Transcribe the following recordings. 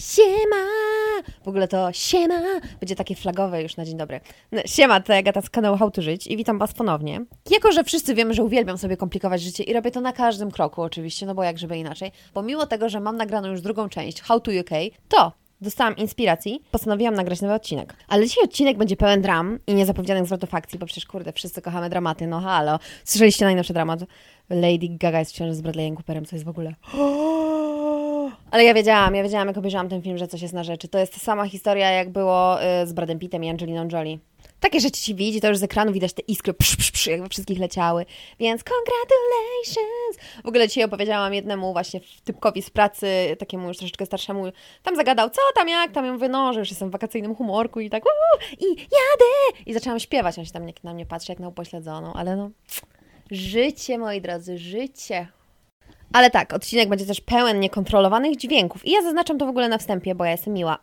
siema! W ogóle to siema będzie takie flagowe już na dzień dobry. No, Siema, to Agata z kanału How to Żyć i witam Was ponownie. Jako, że wszyscy wiemy, że uwielbiam sobie komplikować życie i robię to na każdym kroku oczywiście, no bo jak żeby inaczej. Pomimo tego, że mam nagraną już drugą część How to UK, to dostałam inspiracji, postanowiłam nagrać nowy odcinek. Ale dzisiaj odcinek będzie pełen dram i niezapowiedzianych zwrotów akcji, bo przecież kurde, wszyscy kochamy dramaty, no halo. Słyszeliście najnowszy dramat? Lady Gaga jest w ciąży z Bradleyem Cooperem, co jest w ogóle... Ale ja wiedziałam, ja wiedziałam, jak obejrzałam ten film, że coś jest na rzeczy. To jest ta sama historia, jak było y, z Bradem Pittem i Angeliną Jolie. Takie rzeczy ci widzi, to już z ekranu widać te iskry, psz, psz, psz, jakby wszystkich leciały. Więc congratulations! W ogóle dzisiaj opowiedziałam jednemu właśnie typkowi z pracy, takiemu już troszeczkę starszemu, tam zagadał, co tam, jak tam, ja mówię, no, że już jestem w wakacyjnym humorku i tak, uuu, i jadę! I zaczęłam śpiewać, on się tam na mnie patrzy, jak na upośledzoną, ale no, życie, moi drodzy, życie. Ale tak, odcinek będzie też pełen niekontrolowanych dźwięków. I ja zaznaczam to w ogóle na wstępie, bo ja jestem miła.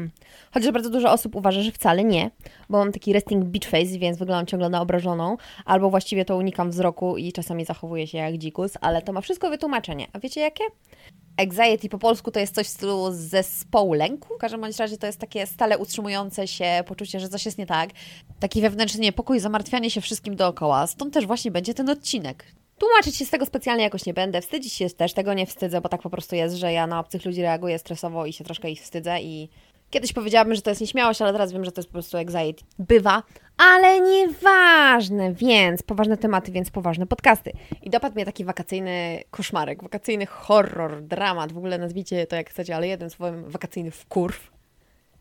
Chociaż bardzo dużo osób uważa, że wcale nie, bo mam taki resting beach face, więc wyglądam ciągle na obrażoną, albo właściwie to unikam wzroku i czasami zachowuję się jak dzikus, ale to ma wszystko wytłumaczenie. A wiecie jakie? Anxiety po polsku to jest coś w stylu zespołu lęku. W każdym bądź razie to jest takie stale utrzymujące się poczucie, że coś jest nie tak. Taki wewnętrzny niepokój, zamartwianie się wszystkim dookoła. Stąd też właśnie będzie ten odcinek. Tłumaczyć się z tego specjalnie jakoś nie będę, wstydzić się też tego nie wstydzę, bo tak po prostu jest, że ja na obcych ludzi reaguję stresowo i się troszkę ich wstydzę i kiedyś powiedziałabym, że to jest nieśmiałość, ale teraz wiem, że to jest po prostu anxiety. Bywa, ale nieważne, więc poważne tematy, więc poważne podcasty. I dopadł mnie taki wakacyjny koszmarek, wakacyjny horror, dramat, w ogóle nazwijcie to jak chcecie, ale jeden słowem wakacyjny wkurw.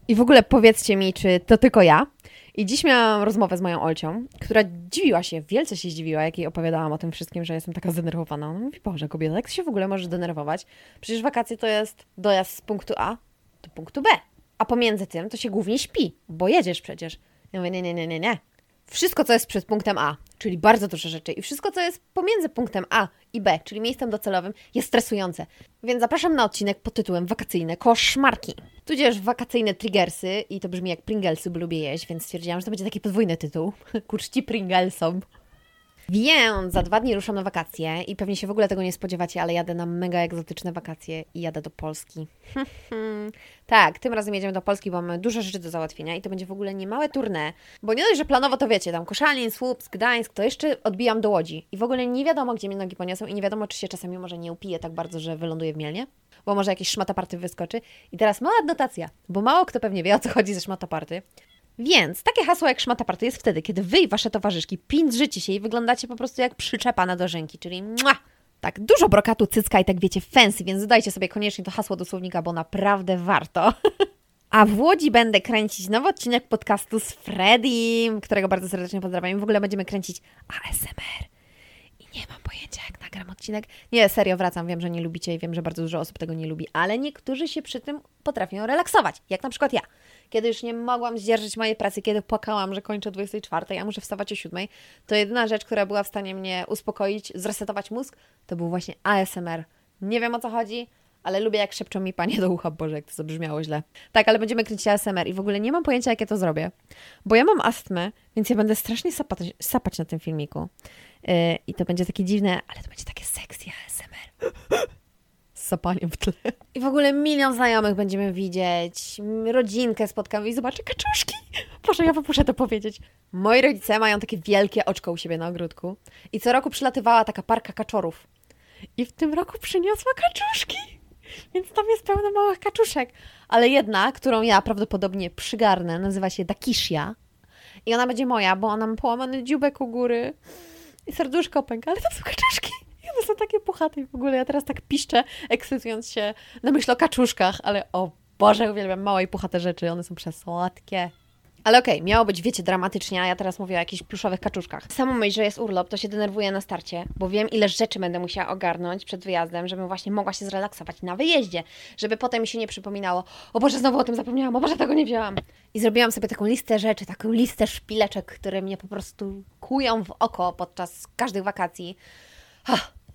I w ogóle powiedzcie mi, czy to tylko ja? I dziś miałam rozmowę z moją Olcią, która dziwiła się, wielce się zdziwiła, jak jej opowiadałam o tym wszystkim, że jestem taka zdenerwowana. Ona mówi, Boże, kobieta, jak ty się w ogóle możesz denerwować? Przecież wakacje to jest dojazd z punktu A do punktu B. A pomiędzy tym to się głównie śpi, bo jedziesz przecież. Ja mówię, nie, nie, nie, nie, nie. Wszystko, co jest przed punktem A, czyli bardzo dużo rzeczy, i wszystko, co jest pomiędzy punktem A i B, czyli miejscem docelowym, jest stresujące. Więc zapraszam na odcinek pod tytułem Wakacyjne koszmarki. Tudzież wakacyjne triggersy, i to brzmi jak Pringlesy, bo lubię jeść, więc stwierdziłam, że to będzie taki podwójny tytuł. Ku Pringlesom. Więc za dwa dni ruszam na wakacje i pewnie się w ogóle tego nie spodziewacie, ale jadę na mega egzotyczne wakacje i jadę do Polski. tak, tym razem jedziemy do Polski, bo mamy dużo rzeczy do załatwienia i to będzie w ogóle niemałe tournée, bo nie dość, że planowo to wiecie, tam Koszalin, Słupsk, Gdańsk, to jeszcze odbijam do Łodzi i w ogóle nie wiadomo, gdzie mnie nogi poniosą i nie wiadomo, czy się czasami może nie upiję tak bardzo, że wyląduję w Mielnie, bo może jakieś szmataparty wyskoczy. I teraz mała adnotacja, bo mało kto pewnie wie, o co chodzi ze szmataparty. Więc takie hasło jak szmata party jest wtedy, kiedy wy i wasze towarzyszki pindrzycie się i wyglądacie po prostu jak przyczepa na dożynki, czyli mua! Tak, dużo brokatu, cycka i tak wiecie, fancy, więc dodajcie sobie koniecznie to hasło do słownika, bo naprawdę warto. A w Łodzi będę kręcić nowy odcinek podcastu z Fredim, którego bardzo serdecznie pozdrawiam. W ogóle będziemy kręcić ASMR. I nie mam pojęcia, jak nagram odcinek. Nie, serio, wracam. Wiem, że nie lubicie i wiem, że bardzo dużo osób tego nie lubi, ale niektórzy się przy tym potrafią relaksować, jak na przykład ja kiedy już nie mogłam zdzierżyć mojej pracy, kiedy płakałam, że kończę o 24, ja muszę wstawać o 7, to jedyna rzecz, która była w stanie mnie uspokoić, zresetować mózg, to był właśnie ASMR. Nie wiem o co chodzi, ale lubię jak szepczą mi panie do ucha. Boże, jak to zabrzmiało źle. Tak, ale będziemy kręcić ASMR i w ogóle nie mam pojęcia, jak ja to zrobię. Bo ja mam astmę, więc ja będę strasznie sapać, sapać na tym filmiku. Yy, I to będzie takie dziwne, ale to będzie takie sexy ASMR z sapaniem w tle. I w ogóle milion znajomych będziemy widzieć, rodzinkę spotkamy i zobaczę kaczuszki. Boże, ja muszę to powiedzieć. Moi rodzice mają takie wielkie oczko u siebie na ogródku i co roku przylatywała taka parka kaczorów. I w tym roku przyniosła kaczuszki. Więc tam jest pełno małych kaczuszek. Ale jedna, którą ja prawdopodobnie przygarnę, nazywa się Dakishia. I ona będzie moja, bo ona ma połamany dziubek u góry. I serduszko pęka, ale to są kaczuszki. One są takie puchate i w ogóle ja teraz tak piszczę, ekscytując się na myśl o kaczuszkach, ale o Boże, uwielbiam małe i puchate rzeczy, one są przesłodkie. Ale okej, okay, miało być, wiecie, dramatycznie, a ja teraz mówię o jakichś pluszowych kaczuszkach. Samo myśl, że jest urlop, to się denerwuję na starcie, bo wiem, ile rzeczy będę musiała ogarnąć przed wyjazdem, żebym właśnie mogła się zrelaksować na wyjeździe, żeby potem mi się nie przypominało, o Boże, znowu o tym zapomniałam, o Boże, tego nie wzięłam. I zrobiłam sobie taką listę rzeczy, taką listę szpileczek, które mnie po prostu kują w oko podczas każdych wakacji.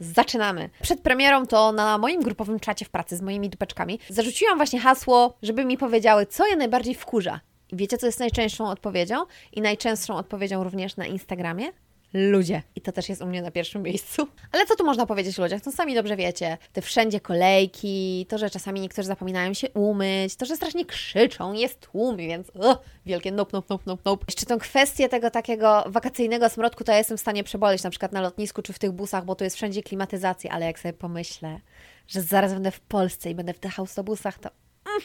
Zaczynamy. Przed premierą to na moim grupowym czacie w pracy z moimi dupeczkami zarzuciłam właśnie hasło, żeby mi powiedziały, co je najbardziej wkurza. I wiecie, co jest najczęstszą odpowiedzią? I najczęstszą odpowiedzią również na Instagramie? Ludzie. I to też jest u mnie na pierwszym miejscu. Ale co tu można powiedzieć o ludziach? To sami dobrze wiecie. Te wszędzie kolejki, to, że czasami niektórzy zapominają się umyć, to, że strasznie krzyczą, jest tłum, więc uh, wielkie nope, nope, nope, nope, nope. Jeszcze tą kwestię tego takiego wakacyjnego smrodku, to ja jestem w stanie przeboleć, na przykład na lotnisku czy w tych busach, bo tu jest wszędzie klimatyzacja, ale jak sobie pomyślę, że zaraz będę w Polsce i będę w tych autobusach, to mm,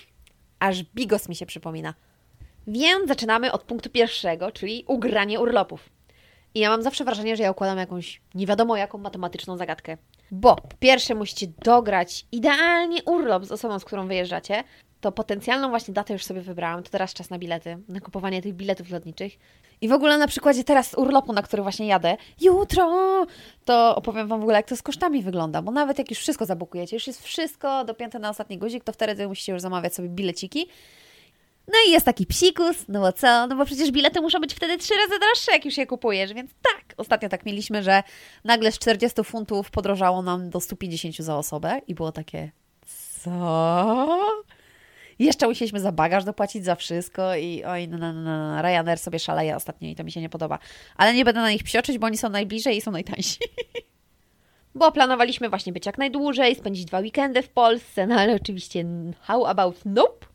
aż bigos mi się przypomina. Więc zaczynamy od punktu pierwszego, czyli ugranie urlopów. I ja mam zawsze wrażenie, że ja układam jakąś nie wiadomo jaką matematyczną zagadkę. Bo pierwsze musicie dograć idealnie urlop z osobą, z którą wyjeżdżacie. To potencjalną właśnie datę już sobie wybrałam. To teraz czas na bilety, na kupowanie tych biletów lotniczych. I w ogóle na przykładzie teraz urlopu, na który właśnie jadę, jutro, to opowiem Wam w ogóle, jak to z kosztami wygląda. Bo nawet jak już wszystko zabukujecie, już jest wszystko dopięte na ostatni guzik, to wtedy musicie już zamawiać sobie bileciki. No i jest taki psikus, no bo co? No bo przecież bilety muszą być wtedy trzy razy droższe, jak już je kupujesz, więc tak. Ostatnio tak mieliśmy, że nagle z 40 funtów podrożało nam do 150 za osobę i było takie, co? Jeszcze musieliśmy za bagaż dopłacić za wszystko i oj, no, no, no, no, Ryanair sobie szaleje ostatnio i to mi się nie podoba. Ale nie będę na nich psioczyć, bo oni są najbliżej i są najtańsi. bo planowaliśmy właśnie być jak najdłużej, spędzić dwa weekendy w Polsce, no ale oczywiście how about nope?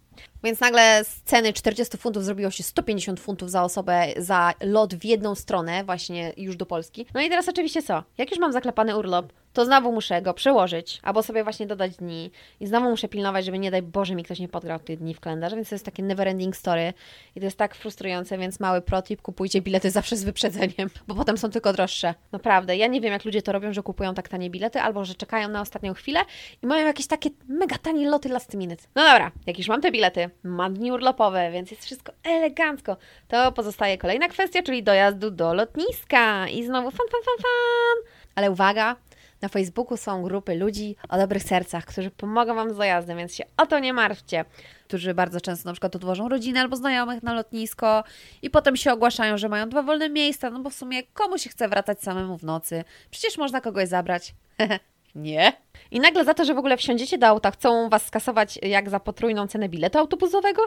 Więc nagle z ceny 40 funtów zrobiło się 150 funtów za osobę za lot w jedną stronę, właśnie już do Polski. No i teraz oczywiście co? Jak już mam zaklepany urlop, to znowu muszę go przełożyć, albo sobie właśnie dodać dni i znowu muszę pilnować, żeby nie daj Boże mi ktoś nie podgrał tych dni w kalendarzu, więc to jest takie never ending story i to jest tak frustrujące, więc mały protip, kupujcie bilety zawsze z wyprzedzeniem, bo potem są tylko droższe. Naprawdę, ja nie wiem jak ludzie to robią, że kupują tak tanie bilety, albo że czekają na ostatnią chwilę i mają jakieś takie mega tanie loty last minute. No dobra, jak już mam te bilety, mam dni urlopowe, więc jest wszystko elegancko, to pozostaje kolejna kwestia, czyli dojazdu do lotniska i znowu fan, fan, fan, fan. Ale uwaga, na Facebooku są grupy ludzi o dobrych sercach, którzy pomogą Wam z dojazdem, więc się o to nie martwcie. Którzy bardzo często na przykład odwożą rodzinę albo znajomych na lotnisko i potem się ogłaszają, że mają dwa wolne miejsca, no bo w sumie komu się chce wracać samemu w nocy? Przecież można kogoś zabrać. nie. I nagle za to, że w ogóle wsiądziecie do auta, chcą Was skasować jak za potrójną cenę biletu autobusowego?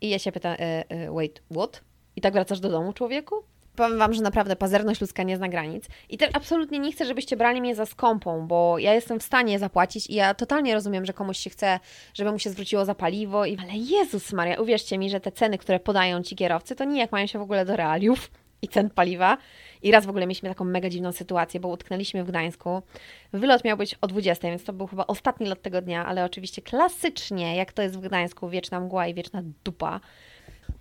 I ja się pytam, e, e, wait, what? I tak wracasz do domu, człowieku? powiem Wam, że naprawdę pazerność ludzka nie zna granic. I też absolutnie nie chcę, żebyście brali mnie za skąpą, bo ja jestem w stanie zapłacić i ja totalnie rozumiem, że komuś się chce, żeby mu się zwróciło za paliwo. I... Ale Jezus Maria, uwierzcie mi, że te ceny, które podają ci kierowcy, to nijak mają się w ogóle do realiów i cen paliwa. I raz w ogóle mieliśmy taką mega dziwną sytuację, bo utknęliśmy w Gdańsku. Wylot miał być o 20, więc to był chyba ostatni lot tego dnia, ale oczywiście klasycznie, jak to jest w Gdańsku, wieczna mgła i wieczna dupa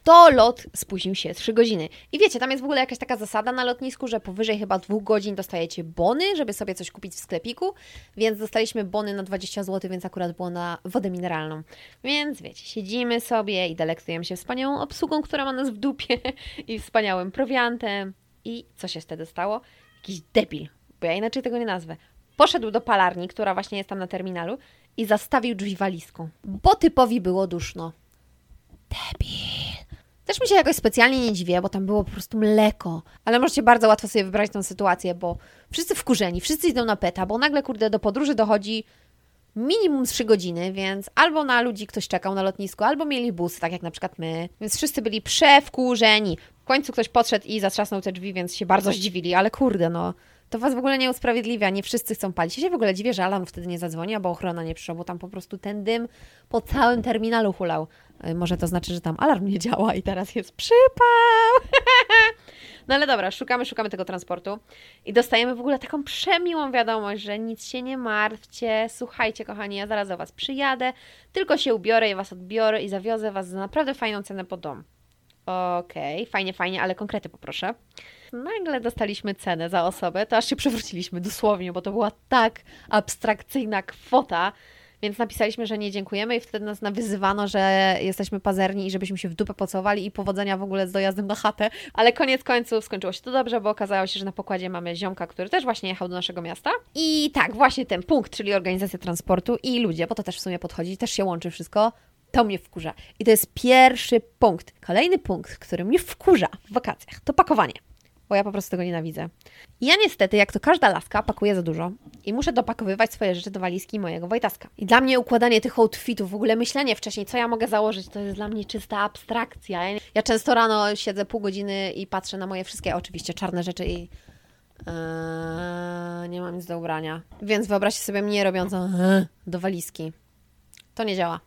to lot spóźnił się 3 godziny. I wiecie, tam jest w ogóle jakaś taka zasada na lotnisku, że powyżej chyba 2 godzin dostajecie bony, żeby sobie coś kupić w sklepiku, więc dostaliśmy bony na 20 zł, więc akurat było na wodę mineralną. Więc wiecie, siedzimy sobie i delektujemy się wspaniałą obsługą, która ma nas w dupie i wspaniałym prowiantem. I co się wtedy stało? Jakiś debil, bo ja inaczej tego nie nazwę. Poszedł do palarni, która właśnie jest tam na terminalu i zastawił drzwi walizką, bo typowi było duszno. Debil. Też mi się jakoś specjalnie nie dziwię, bo tam było po prostu mleko. Ale możecie bardzo łatwo sobie wybrać tę sytuację, bo wszyscy wkurzeni, wszyscy idą na peta, bo nagle, kurde, do podróży dochodzi minimum 3 godziny, więc albo na ludzi ktoś czekał na lotnisku, albo mieli bus, tak jak na przykład my. Więc wszyscy byli przewkurzeni. W końcu ktoś podszedł i zatrzasnął te drzwi, więc się bardzo zdziwili, ale kurde, no to Was w ogóle nie usprawiedliwia, nie wszyscy chcą palić. Ja się w ogóle dziwię, że alarm wtedy nie zadzwoni, bo ochrona nie przyszła, bo tam po prostu ten dym po całym terminalu hulał. Y, może to znaczy, że tam alarm nie działa i teraz jest przypał. No ale dobra, szukamy, szukamy tego transportu i dostajemy w ogóle taką przemiłą wiadomość, że nic się nie martwcie, słuchajcie kochani, ja zaraz do Was przyjadę, tylko się ubiorę i Was odbiorę i zawiozę Was za naprawdę fajną cenę po dom. Okej, okay, fajnie, fajnie, ale konkrety poproszę. Nagle dostaliśmy cenę za osobę, to aż się przewróciliśmy dosłownie, bo to była tak abstrakcyjna kwota, więc napisaliśmy, że nie dziękujemy i wtedy nas nawyzywano, że jesteśmy pazerni i żebyśmy się w dupę pocowali i powodzenia w ogóle z dojazdem na chatę. Ale koniec końców skończyło się to dobrze, bo okazało się, że na pokładzie mamy ziomka, który też właśnie jechał do naszego miasta. I tak, właśnie ten punkt, czyli organizacja transportu i ludzie, bo to też w sumie podchodzi, też się łączy wszystko. To mnie wkurza. I to jest pierwszy punkt. Kolejny punkt, który mnie wkurza w wakacjach, to pakowanie bo ja po prostu tego nienawidzę. ja niestety, jak to każda laska, pakuję za dużo i muszę dopakowywać swoje rzeczy do walizki mojego Wojtaska. I dla mnie układanie tych outfitów, w ogóle myślenie wcześniej, co ja mogę założyć, to jest dla mnie czysta abstrakcja. Ja często rano siedzę pół godziny i patrzę na moje wszystkie, oczywiście, czarne rzeczy i Eee, nie mam nic do ubrania. Więc wyobraźcie sobie mnie robiącą eee, do walizki. To nie działa.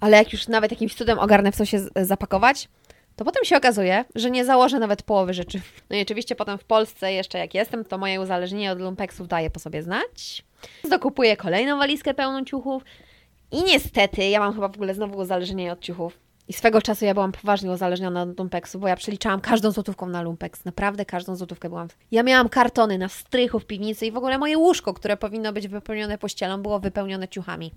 Ale jak już nawet jakimś cudem ogarnę w co się zapakować, to potem się okazuje, że nie założę nawet połowy rzeczy. No i oczywiście potem w Polsce jeszcze jak jestem, to moje uzależnienie od lumpeksów daje po sobie znać. Dokupuję kolejną walizkę pełną ciuchów i niestety ja mam chyba w ogóle znowu uzależnienie od ciuchów. I swego czasu ja byłam poważnie uzależniona od lumpeksu, bo ja przeliczałam każdą złotówką na lumpeks. Naprawdę każdą złotówkę byłam. Ja miałam kartony na strychu w piwnicy i w ogóle moje łóżko, które powinno być wypełnione pościelą, było wypełnione ciuchami.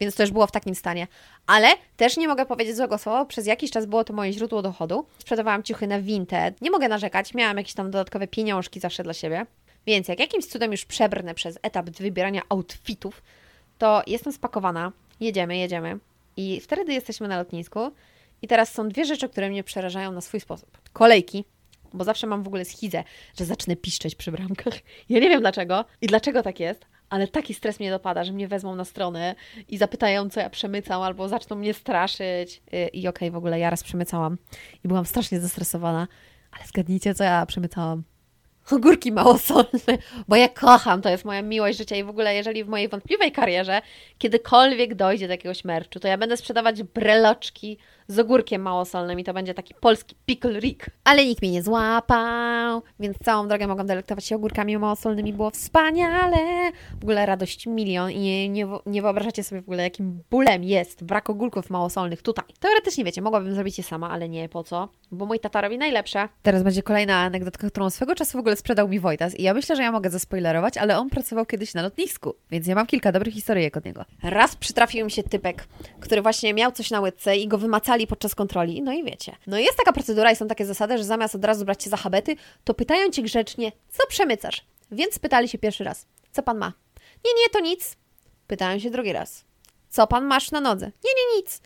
Więc to już było w takim stanie. Ale też nie mogę powiedzieć złego słowa, przez jakiś czas było to moje źródło dochodu. Sprzedawałam ciuchy na Vinted. Nie mogę narzekać, miałam jakieś tam dodatkowe pieniążki zawsze dla siebie. Więc jak jakimś cudem już przebrnę przez etap wybierania outfitów, to jestem spakowana, jedziemy, jedziemy. I wtedy jesteśmy na lotnisku. I teraz są dwie rzeczy, które mnie przerażają na swój sposób. Kolejki, bo zawsze mam w ogóle schizę, że zacznę piszczeć przy bramkach. Ja nie wiem dlaczego i dlaczego tak jest, ale taki stres mnie dopada, że mnie wezmą na stronę i zapytają, co ja przemycam, albo zaczną mnie straszyć. Y, I okej, w ogóle ja raz przemycałam i byłam strasznie zestresowana, ale zgadnijcie, co ja przemycałam. Ogórki małosolne, bo ja kocham, to jest moja miłość życia i w ogóle jeżeli w mojej wątpliwej karierze kiedykolwiek dojdzie do jakiegoś merchu, to ja będę sprzedawać breloczki z ogórkiem małosolnym i to będzie taki polski pickle rick. Ale nikt mnie nie złapał, więc całą drogę mogłam delektować się ogórkami małosolnymi, było wspaniale. W ogóle radość milion i nie, nie, nie wyobrażacie sobie w ogóle jakim bólem jest brak ogórków małosolnych tutaj. Teoretycznie wiecie, mogłabym zrobić je sama, ale nie, po co? Bo mój tata robi najlepsze. Teraz będzie kolejna anegdotka, którą swego czasu w ogóle sprzedał mi Wojtas i ja myślę, że ja mogę zaspoilerować, ale on pracował kiedyś na lotnisku, więc ja mam kilka dobrych historyjek od niego. Raz przytrafił mi się typek, który właśnie miał coś na łydce i go wymacali podczas kontroli, no i wiecie. No jest taka procedura i są takie zasady, że zamiast od razu brać cię za habety, to pytają cię grzecznie, co przemycasz? Więc pytali się pierwszy raz, co pan ma? Nie, nie, to nic. Pytają się drugi raz, co pan masz na nodze? Nie, nie, nic.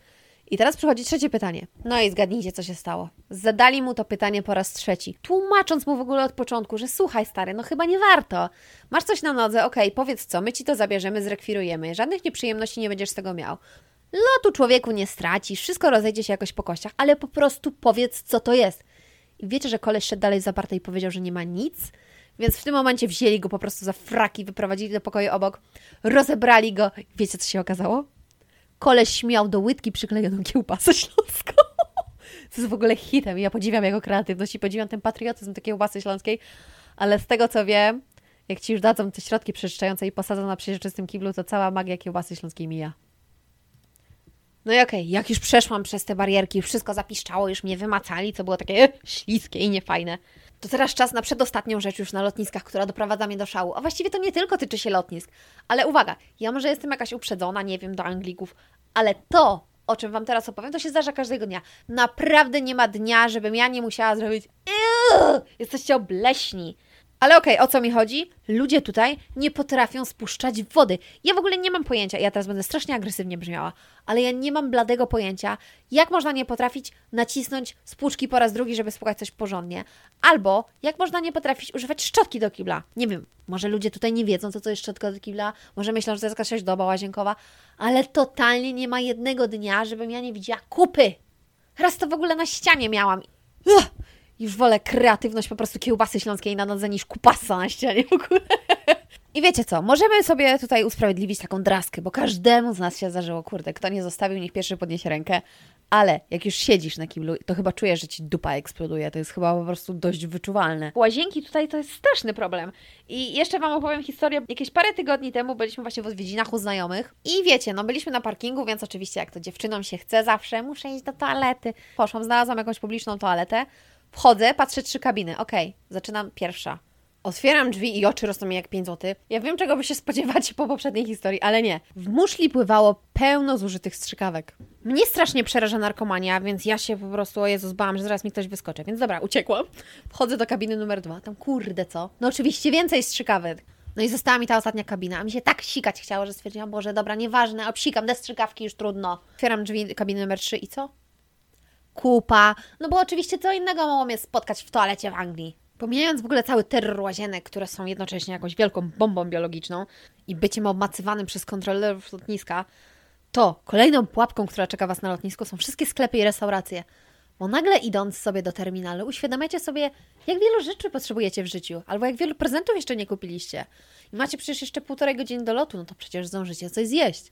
I teraz przychodzi trzecie pytanie. No i zgadnijcie, co się stało. Zadali mu to pytanie po raz trzeci, tłumacząc mu w ogóle od początku, że słuchaj stary, no chyba nie warto. Masz coś na nodze, okej, powiedz co, my ci to zabierzemy, zrekwirujemy. Żadnych nieprzyjemności nie będziesz z tego miał. Lotu człowieku nie stracisz, wszystko rozejdzie się jakoś po kościach, ale po prostu powiedz, co to jest. I wiecie, że koleś szedł dalej zaparte i powiedział, że nie ma nic? Więc w tym momencie wzięli go po prostu za fraki, wyprowadzili do pokoju obok, rozebrali go. Wiecie, co się okazało? Koleś śmiał do łydki przyklejoną kiełbasę śląską. To jest w ogóle hitem ja podziwiam jego kreatywność i podziwiam ten patriotyzm takiej kiełbasy śląskiej, ale z tego co wiem, jak Ci już dadzą te środki przeczyszczające i posadzą na przeźroczystym kiblu, to cała magia kiełbasy śląskiej mija. No i okej, jak już przeszłam przez te barierki, wszystko zapiszczało, już mnie wymacali, co było takie śliskie i niefajne, to teraz czas na przedostatnią rzecz już na lotniskach, która doprowadza mnie do szału. A właściwie to nie tylko tyczy się lotnisk. Ale uwaga, ja może jestem jakaś uprzedzona, nie wiem, do Anglików, ale to, o czym Wam teraz opowiem, to się zdarza każdego dnia. Naprawdę nie ma dnia, żebym ja nie musiała zrobić "Eee, jesteście obleśni. Ale okej, o co mi chodzi? Ludzie tutaj nie potrafią spuszczać wody. Ja w ogóle nie mam pojęcia, ja teraz będę strasznie agresywnie brzmiała, ale ja nie mam bladego pojęcia, jak można nie potrafić nacisnąć spłuczki po raz drugi, żeby spłukać coś porządnie. Albo jak można nie potrafić używać szczotki do kibla. Nie wiem, może ludzie tutaj nie wiedzą, co to jest szczotka do kibla, może myślą, że to jest jakaś doba łazienkowa, ale totalnie nie ma jednego dnia, żebym ja nie widziała kupy. Raz to w ogóle na ścianie miałam. Uch, już wolę kreatywność po prostu kiełbasy śląskiej na nodze niż kupasa na ścianie w ogóle. I wiecie co, możemy sobie tutaj usprawiedliwić taką draskę, bo każdemu z nas się zdarzyło, kurde, kto nie zostawił, niech pierwszy podniesie rękę, ale jak już siedzisz na kiblu, to chyba czujesz, że ci dupa eksploduje, to jest chyba po prostu dość wyczuwalne. Łazienki tutaj to jest straszny problem. I jeszcze Wam opowiem historię, jakieś parę tygodni temu byliśmy właśnie w odwiedzinach u znajomych i wiecie, no byliśmy na parkingu, więc oczywiście jak to dziewczynom się chce zawsze, muszę iść do toalety. Poszłam, znalazłam jakąś publiczną toaletę, wchodzę, patrzę trzy kabiny, okej, zaczynam pierwsza. Otwieram drzwi i oczy rosną mi jak 5 zł. Ja wiem, czego by się spodziewać po poprzedniej historii, ale nie. W muszli pływało pełno zużytych strzykawek. Mnie strasznie przeraża narkomania, więc ja się po prostu, o Jezus, bałam, że zaraz mi ktoś wyskoczy. Więc dobra, uciekłam. Wchodzę do kabiny numer dwa. Tam kurde co? No oczywiście więcej strzykawek. No i została mi ta ostatnia kabina, a mi się tak sikać chciało, że stwierdziłam, Boże, dobra, nieważne, obsikam, te strzykawki już trudno. Otwieram drzwi kabiny numer 3 i co? Kupa, no bo oczywiście co innego mogło mnie spotkać w toalecie w Anglii. Pomijając w ogóle cały terror łazienek, które są jednocześnie jakąś wielką bombą biologiczną i byciem obmacywanym przez kontrolerów lotniska, to kolejną pułapką, która czeka Was na lotnisku są wszystkie sklepy i restauracje. Bo nagle idąc sobie do terminalu, uświadamiacie sobie, jak wielu rzeczy potrzebujecie w życiu, albo jak wielu prezentów jeszcze nie kupiliście. I macie przecież jeszcze półtorej godziny do lotu, no to przecież zdążycie coś zjeść.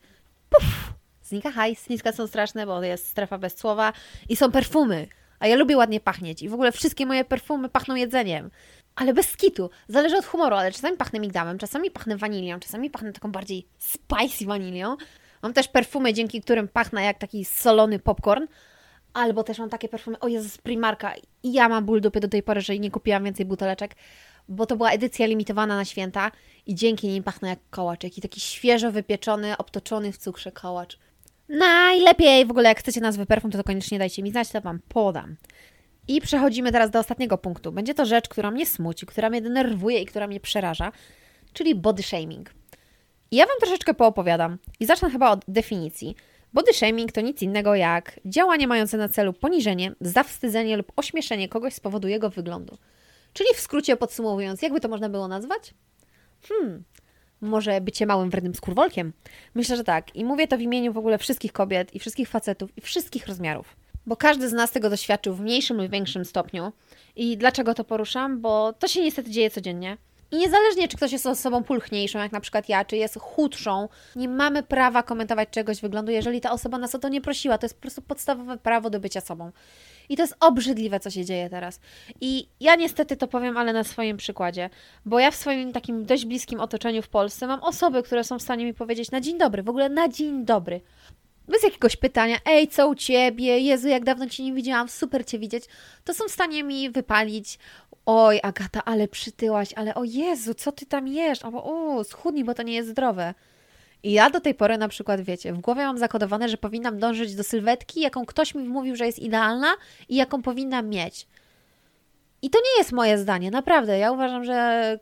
Puf! Znika hajs, zniska są straszne, bo jest strefa bez słowa i są perfumy. A ja lubię ładnie pachnieć i w ogóle wszystkie moje perfumy pachną jedzeniem. Ale bez skitu. Zależy od humoru, ale czasami pachnę migdałem, czasami pachnę wanilią, czasami pachnę taką bardziej spicy wanilią. Mam też perfumy, dzięki którym pachnę jak taki solony popcorn. Albo też mam takie perfumy, o Jezus, Primarka. I ja mam ból dupy do tej pory, że nie kupiłam więcej buteleczek, bo to była edycja limitowana na święta i dzięki nim pachnę jak kołacz. Jaki taki świeżo wypieczony, obtoczony w cukrze kołacz. Najlepiej w ogóle, jak chcecie nazwy perfum, to, to koniecznie dajcie mi znać, to Wam podam. I przechodzimy teraz do ostatniego punktu. Będzie to rzecz, która mnie smuci, która mnie denerwuje i która mnie przeraża, czyli body shaming. I ja Wam troszeczkę poopowiadam i zacznę chyba od definicji. Body shaming to nic innego jak działanie mające na celu poniżenie, zawstydzenie lub ośmieszenie kogoś z powodu jego wyglądu. Czyli w skrócie podsumowując, jakby to można było nazwać? Hmm, może bycie małym, wrednym skurwolkiem? Myślę, że tak. I mówię to w imieniu w ogóle wszystkich kobiet i wszystkich facetów i wszystkich rozmiarów. Bo każdy z nas tego doświadczył w mniejszym lub większym stopniu. I dlaczego to poruszam? Bo to się niestety dzieje codziennie. I niezależnie, czy ktoś jest osobą pulchniejszą, jak na przykład ja, czy jest chudszą, nie mamy prawa komentować czegoś wyglądu, jeżeli ta osoba nas o to nie prosiła. To jest po prostu podstawowe prawo do bycia sobą. I to jest obrzydliwe, co się dzieje teraz. I ja niestety to powiem, ale na swoim przykładzie, bo ja w swoim takim dość bliskim otoczeniu w Polsce mam osoby, które są w stanie mi powiedzieć na dzień dobry, w ogóle na dzień dobry. Bez jakiegoś pytania, ej, co u ciebie? Jezu, jak dawno cię nie widziałam, super cię widzieć. To są w stanie mi wypalić. Oj, Agata, ale przytyłaś, ale o Jezu, co ty tam jesz? Albo o, schudnij, bo to nie jest zdrowe. I ja do tej pory na przykład, wiecie, w głowie mam zakodowane, że powinnam dążyć do sylwetki, jaką ktoś mi mówił, że jest idealna i jaką powinnam mieć. I to nie jest moje zdanie, naprawdę. Ja uważam, że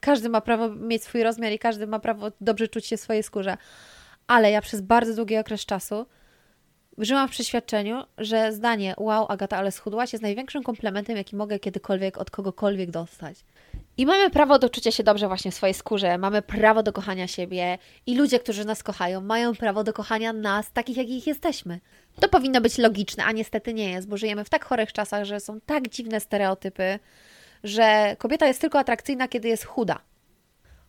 każdy ma prawo mieć swój rozmiar i każdy ma prawo dobrze czuć się w swojej skórze. Ale ja przez bardzo długi okres czasu żyłam w przeświadczeniu, że zdanie wow, Agata, ale schudłaś jest największym komplementem, jaki mogę kiedykolwiek od kogokolwiek dostać. I mamy prawo do czucia się dobrze właśnie w swojej skórze, mamy prawo do kochania siebie i ludzie, którzy nas kochają, mają prawo do kochania nas, takich jakich jesteśmy. To powinno być logiczne, a niestety nie jest, bo żyjemy w tak chorych czasach, że są tak dziwne stereotypy, że kobieta jest tylko atrakcyjna, kiedy jest chuda.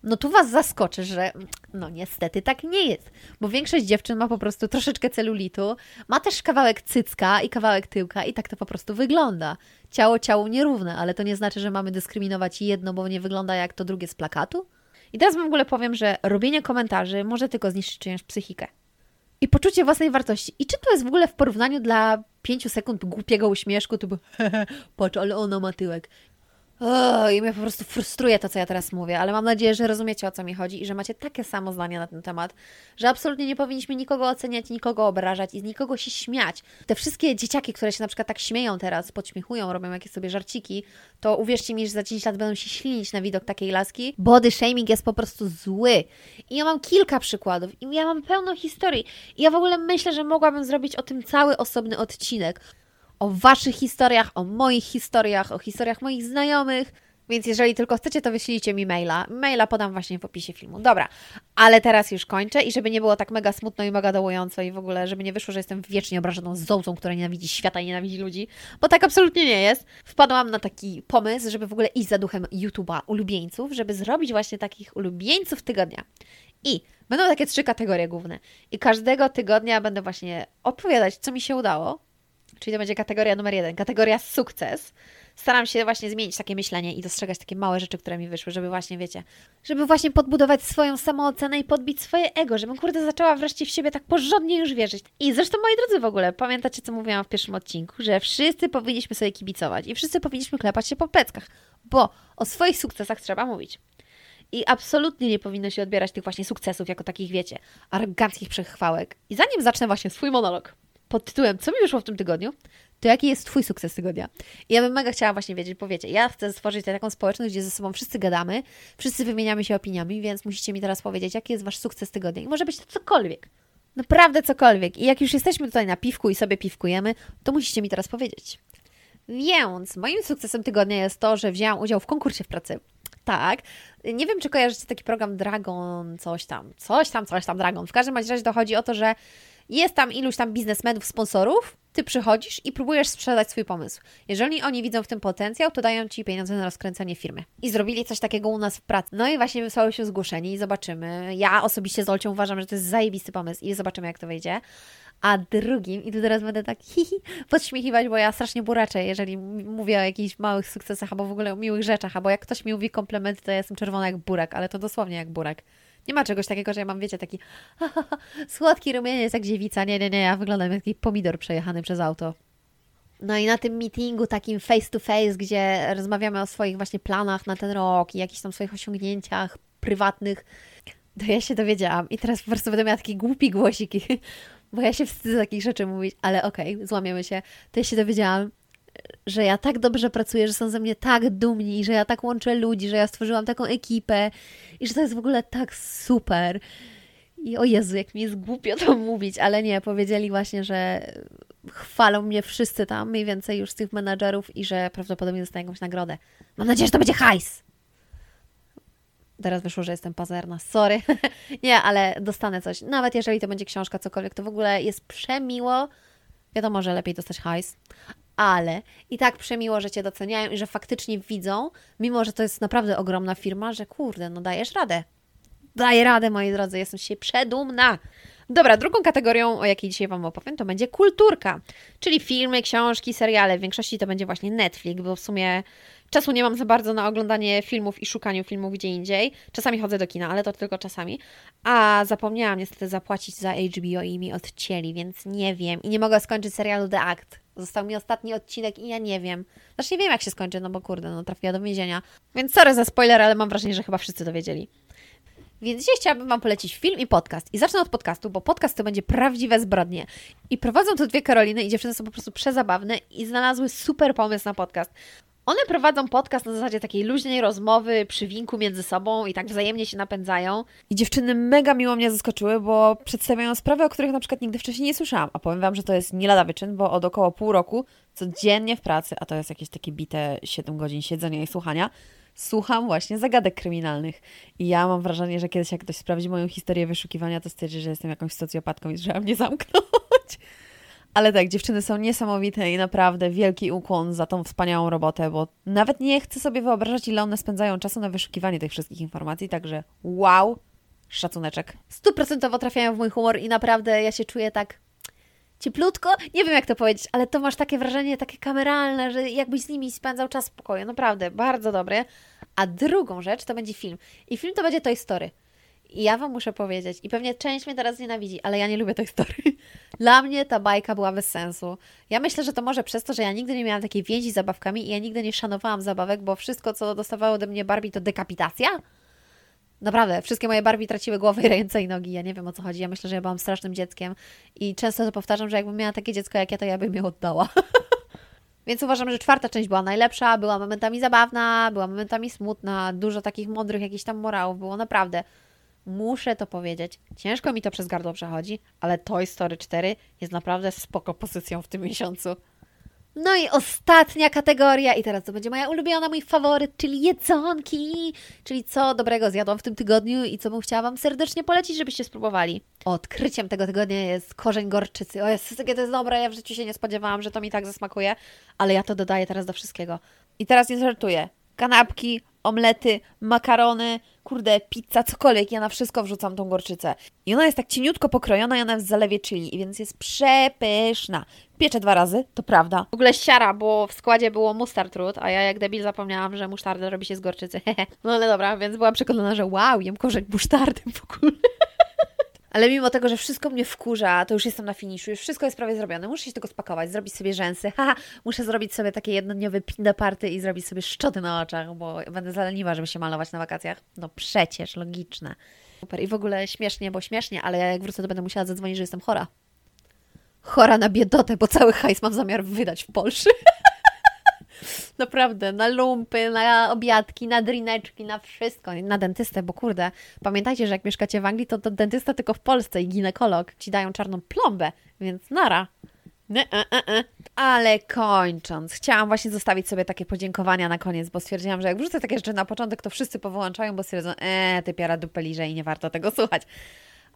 No tu Was zaskoczę, że no niestety tak nie jest, bo większość dziewczyn ma po prostu troszeczkę celulitu, ma też kawałek cycka i kawałek tyłka i tak to po prostu wygląda. Ciało ciało nierówne, ale to nie znaczy, że mamy dyskryminować jedno, bo nie wygląda jak to drugie z plakatu. I teraz w ogóle powiem, że robienie komentarzy może tylko zniszczyć czyjąś psychikę. I poczucie własnej wartości. I czy to jest w ogóle w porównaniu dla pięciu sekund głupiego uśmieszku, to by patrz, ale ona ma tyłek. Oh, I mnie po prostu frustruje to, co ja teraz mówię, ale mam nadzieję, że rozumiecie, o co mi chodzi i że macie takie samo zdanie na ten temat, że absolutnie nie powinniśmy nikogo oceniać, nikogo obrażać i z nikogo się śmiać. Te wszystkie dzieciaki, które się na przykład tak śmieją teraz, podśmiechują, robią jakieś sobie żarciki, to uwierzcie mi, że za 10 lat będą się ślinić na widok takiej laski. Body shaming jest po prostu zły. I ja mam kilka przykładów i ja mam pełno historii. I ja w ogóle myślę, że mogłabym zrobić o tym cały osobny odcinek o Waszych historiach, o moich historiach, o historiach moich znajomych. Więc jeżeli tylko chcecie, to wyślijcie mi maila. Maila podam właśnie w opisie filmu. Dobra, ale teraz już kończę i żeby nie było tak mega smutno i mega dołująco i w ogóle, żeby nie wyszło, że jestem wiecznie obrażoną zołcą, która nienawidzi świata i nienawidzi ludzi, bo tak absolutnie nie jest. Wpadłam na taki pomysł, żeby w ogóle iść za duchem YouTube'a ulubieńców, żeby zrobić właśnie takich ulubieńców tygodnia. I będą takie trzy kategorie główne. I każdego tygodnia będę właśnie opowiadać, co mi się udało, Czyli to będzie kategoria numer jeden, kategoria sukces. Staram się właśnie zmienić takie myślenie i dostrzegać takie małe rzeczy, które mi wyszły, żeby właśnie, wiecie, żeby właśnie podbudować swoją samoocenę i podbić swoje ego, żebym kurde zaczęła wreszcie w siebie tak porządnie już wierzyć. I zresztą, moi drodzy, w ogóle, pamiętacie, co mówiłam w pierwszym odcinku, że wszyscy powinniśmy sobie kibicować i wszyscy powinniśmy klepać się po pleckach, bo o swoich sukcesach trzeba mówić. I absolutnie nie powinno się odbierać tych właśnie sukcesów jako takich, wiecie, aroganckich przechwałek. I zanim zacznę właśnie swój monolog, pod tytułem Co mi wyszło w tym tygodniu? To jaki jest Twój sukces tygodnia? I ja bym mega chciała właśnie wiedzieć, powiecie, ja chcę stworzyć taką społeczność, gdzie ze sobą wszyscy gadamy, wszyscy wymieniamy się opiniami, więc musicie mi teraz powiedzieć, jaki jest Wasz sukces tygodnia. I może być to cokolwiek. Naprawdę cokolwiek. I jak już jesteśmy tutaj na piwku i sobie piwkujemy, to musicie mi teraz powiedzieć. Więc moim sukcesem tygodnia jest to, że wzięłam udział w konkursie w pracy. Tak. Nie wiem, czy kojarzycie taki program Dragon, coś tam, coś tam, coś tam, Dragon. W każdym razie dochodzi o to, że Jest tam iluś tam biznesmenów, sponsorów, ty przychodzisz i próbujesz sprzedać swój pomysł. Jeżeli oni widzą w tym potencjał, to dają ci pieniądze na rozkręcenie firmy. I zrobili coś takiego u nas w pracy. No i właśnie wysłały się zgłoszenie i zobaczymy. Ja osobiście z Olcią uważam, że to jest zajebisty pomysł i zobaczymy, jak to wyjdzie. A drugim, i tu teraz będę tak hihi, podśmiechiwać, bo ja strasznie buraczę, jeżeli mówię o jakichś małych sukcesach, albo w ogóle o miłych rzeczach, albo jak ktoś mi mówi komplementy, to ja jestem czerwona jak burak, ale to dosłownie jak burak. Nie ma czegoś takiego, że ja mam, wiecie, taki słodki rumieniec jak dziewica. Nie, nie, nie, ja wyglądam jak taki pomidor przejechany przez auto. No i na tym meetingu takim face to face, gdzie rozmawiamy o swoich właśnie planach na ten rok i jakichś tam swoich osiągnięciach prywatnych, to ja się dowiedziałam i teraz po prostu będę miała taki głupi głosik, bo ja się wstydzę takich rzeczy mówić, ale okej, okay, złamiemy się. To ja się dowiedziałam, że ja tak dobrze pracuję, że są ze mnie tak dumni, że ja tak łączę ludzi, że ja stworzyłam taką ekipę i że to jest w ogóle tak super. I o Jezu, jak mi jest głupio to mówić, ale nie, powiedzieli właśnie, że chwalą mnie wszyscy tam, mniej więcej już z tych menadżerów i że prawdopodobnie dostaję jakąś nagrodę. Mam nadzieję, że to będzie hajs. Teraz wyszło, że jestem pazerna, sorry. nie, ale dostanę coś. Nawet jeżeli to będzie książka, cokolwiek, to w ogóle jest przemiło. Wiadomo, że lepiej dostać hajs, ale i tak przemiło, że Cię doceniają i że faktycznie widzą, mimo że to jest naprawdę ogromna firma, że kurde, no dajesz radę. Daję radę, moi drodzy, jestem się przedumna. Dobra, drugą kategorią, o jakiej dzisiaj Wam opowiem, to będzie kulturka, czyli filmy, książki, seriale. W większości to będzie właśnie Netflix, bo w sumie czasu nie mam za bardzo na oglądanie filmów i szukaniu filmów gdzie indziej. Czasami chodzę do kina, ale to tylko czasami. A zapomniałam niestety zapłacić za HBO i mi odcięli, więc nie wiem. I nie mogę skończyć serialu The Act. Został mi ostatni odcinek i ja nie wiem. Znaczy nie wiem, jak się skończy, no bo kurde, no trafiła do więzienia. Więc sorry za spoiler, ale mam wrażenie, że chyba wszyscy dowiedzieli. Więc dzisiaj chciałabym Wam polecić film i podcast. I zacznę od podcastu, bo podcast to będzie prawdziwe zbrodnie. I prowadzą to dwie Karoliny i dziewczyny są po prostu przezabawne i znalazły super pomysł na podcast. One prowadzą podcast na zasadzie takiej luźnej rozmowy, przywinku między sobą i tak wzajemnie się napędzają. I dziewczyny mega miło mnie zaskoczyły, bo przedstawiają sprawy, o których na przykład nigdy wcześniej nie słyszałam. A powiem Wam, że to jest nie lada wyczyn, bo od około pół roku codziennie w pracy, a to jest jakieś takie bite 7 godzin siedzenia i słuchania, słucham właśnie zagadek kryminalnych. I ja mam wrażenie, że kiedyś jak ktoś sprawdzi moją historię wyszukiwania, to stwierdzi, że jestem jakąś socjopatką i trzeba mnie zamknąć. Ale tak, dziewczyny są niesamowite i naprawdę wielki ukłon za tą wspaniałą robotę, bo nawet nie chcę sobie wyobrażać, ile one spędzają czasu na wyszukiwanie tych wszystkich informacji, także wow, szacuneczek. Stuprocentowo trafiają w mój humor i naprawdę ja się czuję tak cieplutko, nie wiem jak to powiedzieć, ale to masz takie wrażenie takie kameralne, że jakbyś z nimi spędzał czas w spokoju, naprawdę, bardzo dobre. A drugą rzecz to będzie film. I film to będzie Toy Story. I ja Wam muszę powiedzieć, i pewnie część mnie teraz nienawidzi, ale ja nie lubię tej historii. Dla mnie ta bajka była bez sensu. Ja myślę, że to może przez to, że ja nigdy nie miałam takiej więzi z zabawkami i ja nigdy nie szanowałam zabawek, bo wszystko, co dostawało ode mnie Barbie, to dekapitacja. Naprawdę, wszystkie moje Barbie traciły głowy, ręce i nogi. Ja nie wiem o co chodzi. Ja myślę, że ja byłam strasznym dzieckiem i często to powtarzam, że jakbym miała takie dziecko jak ja, to ja bym je oddała. Więc uważam, że czwarta część była najlepsza, była momentami zabawna, była momentami smutna, dużo takich mądrych jakichś tam morałów było, naprawdę. Muszę to powiedzieć. Ciężko mi to przez gardło przechodzi, ale Toy Story 4 jest naprawdę spoko pozycją w tym miesiącu. No i ostatnia kategoria, i teraz to będzie moja ulubiona, mój faworyt, czyli jedzonki, czyli co dobrego zjadłam w tym tygodniu i co bym chciała Wam serdecznie polecić, żebyście spróbowali. Odkryciem tego tygodnia jest korzeń gorczycy. O jest jakie to jest dobre, ja w życiu się nie spodziewałam, że to mi tak zasmakuje, ale ja to dodaję teraz do wszystkiego. I teraz nie żartuję. Kanapki, omlety, makarony, kurde, pizza, cokolwiek. Ja na wszystko wrzucam tą gorczycę. I ona jest tak cieniutko pokrojona i ona jest w zalewie chili, więc jest przepyszna. Pieczę dwa razy, to prawda. W ogóle siara, bo w składzie było mustard root, a ja jak debil zapomniałam, że musztarda robi się z gorczycy. no ale dobra, więc byłam przekonana, że wow, jem korzeń musztardy w ogóle. Ale mimo tego, że wszystko mnie wkurza, to już jestem na finiszu, już wszystko jest prawie zrobione. Muszę się tego spakować, zrobić sobie rzęsy. Haha, muszę zrobić sobie takie jednodniowe pinda party i zrobić sobie szczoty na oczach, bo będę zaleniwa, żeby się malować na wakacjach. No przecież, logiczne. Super. I w ogóle śmiesznie, bo śmiesznie, ale jak wrócę, to będę musiała zadzwonić, że jestem chora. Chora na biedotę, bo cały hajs mam zamiar wydać w Polsce. Naprawdę, na lumpy, na obiadki, na drineczki, na wszystko, na dentystę, bo kurde, pamiętajcie, że jak mieszkacie w Anglii, to, to dentysta tylko w Polsce i ginekolog ci dają czarną plombę, więc nara. Nie, e, e, e. Ale kończąc, chciałam właśnie zostawić sobie takie podziękowania na koniec, bo stwierdziłam, że jak wrzucę takie rzeczy na początek, to wszyscy powyłączają, bo stwierdzą, eee, ty piara dupę liże i nie warto tego słuchać.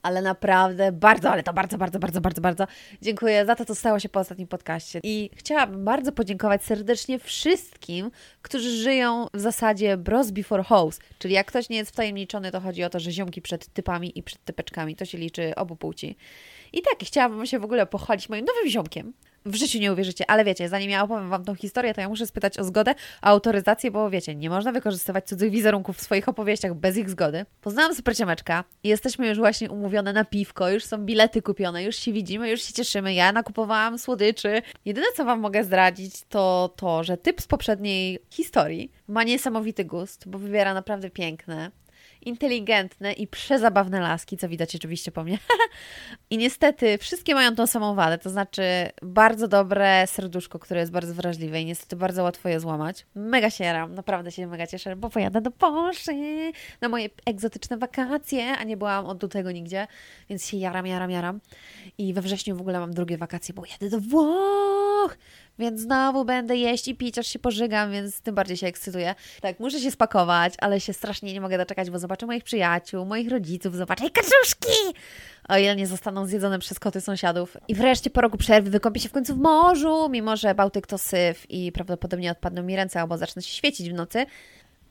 Ale naprawdę bardzo, ale to bardzo, bardzo, bardzo, bardzo, bardzo dziękuję za to, co stało się po ostatnim podcaście. I chciałabym bardzo podziękować serdecznie wszystkim, którzy żyją w zasadzie bros before hoes, czyli jak ktoś nie jest wtajemniczony, to chodzi o to, że ziomki przed typami i przed typeczkami, to się liczy obu płci. I tak, chciałabym się w ogóle pochwalić moim nowym ziomkiem, w życiu nie uwierzycie, ale wiecie, zanim ja opowiem Wam tą historię, to ja muszę spytać o zgodę, autoryzację, bo wiecie, nie można wykorzystywać cudzych wizerunków w swoich opowieściach bez ich zgody. Poznałam superciemeczka i jesteśmy już właśnie umówione na piwko, już są bilety kupione, już się widzimy, już się cieszymy. Ja nakupowałam słodyczy. Jedyne, co Wam mogę zdradzić, to to, że typ z poprzedniej historii ma niesamowity gust, bo wybiera naprawdę piękne, inteligentne i przezabawne laski, co widać oczywiście po mnie. I niestety wszystkie mają tą samą wadę, to znaczy bardzo dobre serduszko, które jest bardzo wrażliwe i niestety bardzo łatwo je złamać. Mega się jaram, naprawdę się mega cieszę, bo pojadę do Polski na moje egzotyczne wakacje, a nie byłam od tego nigdzie, więc się jaram, jaram, jaram. I we wrześniu w ogóle mam drugie wakacje, bo jadę do Włoch! Więc znowu będę jeść i pić, aż się pożygam, więc tym bardziej się ekscytuję. Tak, muszę się spakować, ale się strasznie nie mogę doczekać, bo zobaczę moich przyjaciół, moich rodziców, zobaczę kaczuszki! O ile nie zostaną zjedzone przez koty sąsiadów. I wreszcie po roku przerwy wykąpię się w końcu w morzu, mimo że Bałtyk to syf i prawdopodobnie odpadną mi ręce, albo zacznę się świecić w nocy.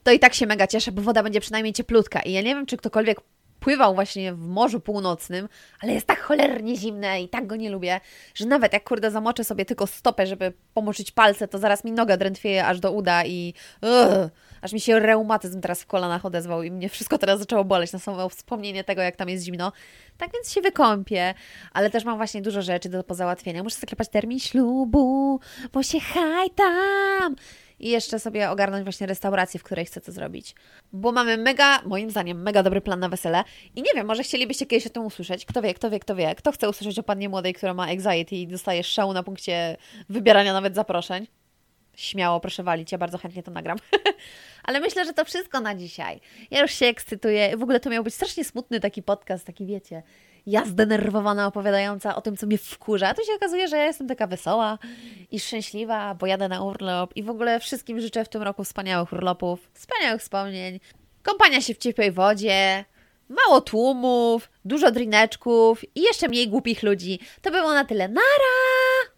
To i tak się mega cieszę, bo woda będzie przynajmniej cieplutka. I ja nie wiem, czy ktokolwiek pływał właśnie w Morzu Północnym, ale jest tak cholernie zimne i tak go nie lubię, że nawet jak kurde zamoczę sobie tylko stopę, żeby pomoczyć palce, to zaraz mi noga drętwieje aż do uda i ugh, aż mi się reumatyzm teraz w kolanach odezwał i mnie wszystko teraz zaczęło boleć na samo wspomnienie tego, jak tam jest zimno. Tak więc się wykąpię, ale też mam właśnie dużo rzeczy do pozałatwienia. Muszę zaklepać termin ślubu, bo się hajtam i jeszcze sobie ogarnąć właśnie restaurację, w której chcę to zrobić. Bo mamy mega, moim zdaniem, mega dobry plan na wesele i nie wiem, może chcielibyście kiedyś o tym usłyszeć. Kto wie, kto wie, kto wie. Kto chce usłyszeć o pannie młodej, która ma anxiety i dostaje szału na punkcie wybierania nawet zaproszeń? Śmiało, proszę walić, ja bardzo chętnie to nagram. Ale myślę, że to wszystko na dzisiaj. Ja już się ekscytuję. W ogóle to miał być strasznie smutny taki podcast, taki wiecie, ja zdenerwowana opowiadająca o tym, co mnie wkurza. A tu się okazuje, że ja jestem taka wesoła i szczęśliwa, bo jadę na urlop i w ogóle wszystkim życzę w tym roku wspaniałych urlopów, wspaniałych wspomnień, kąpania się w ciepłej wodzie, mało tłumów, dużo drineczków i jeszcze mniej głupich ludzi. To było na tyle. Nara!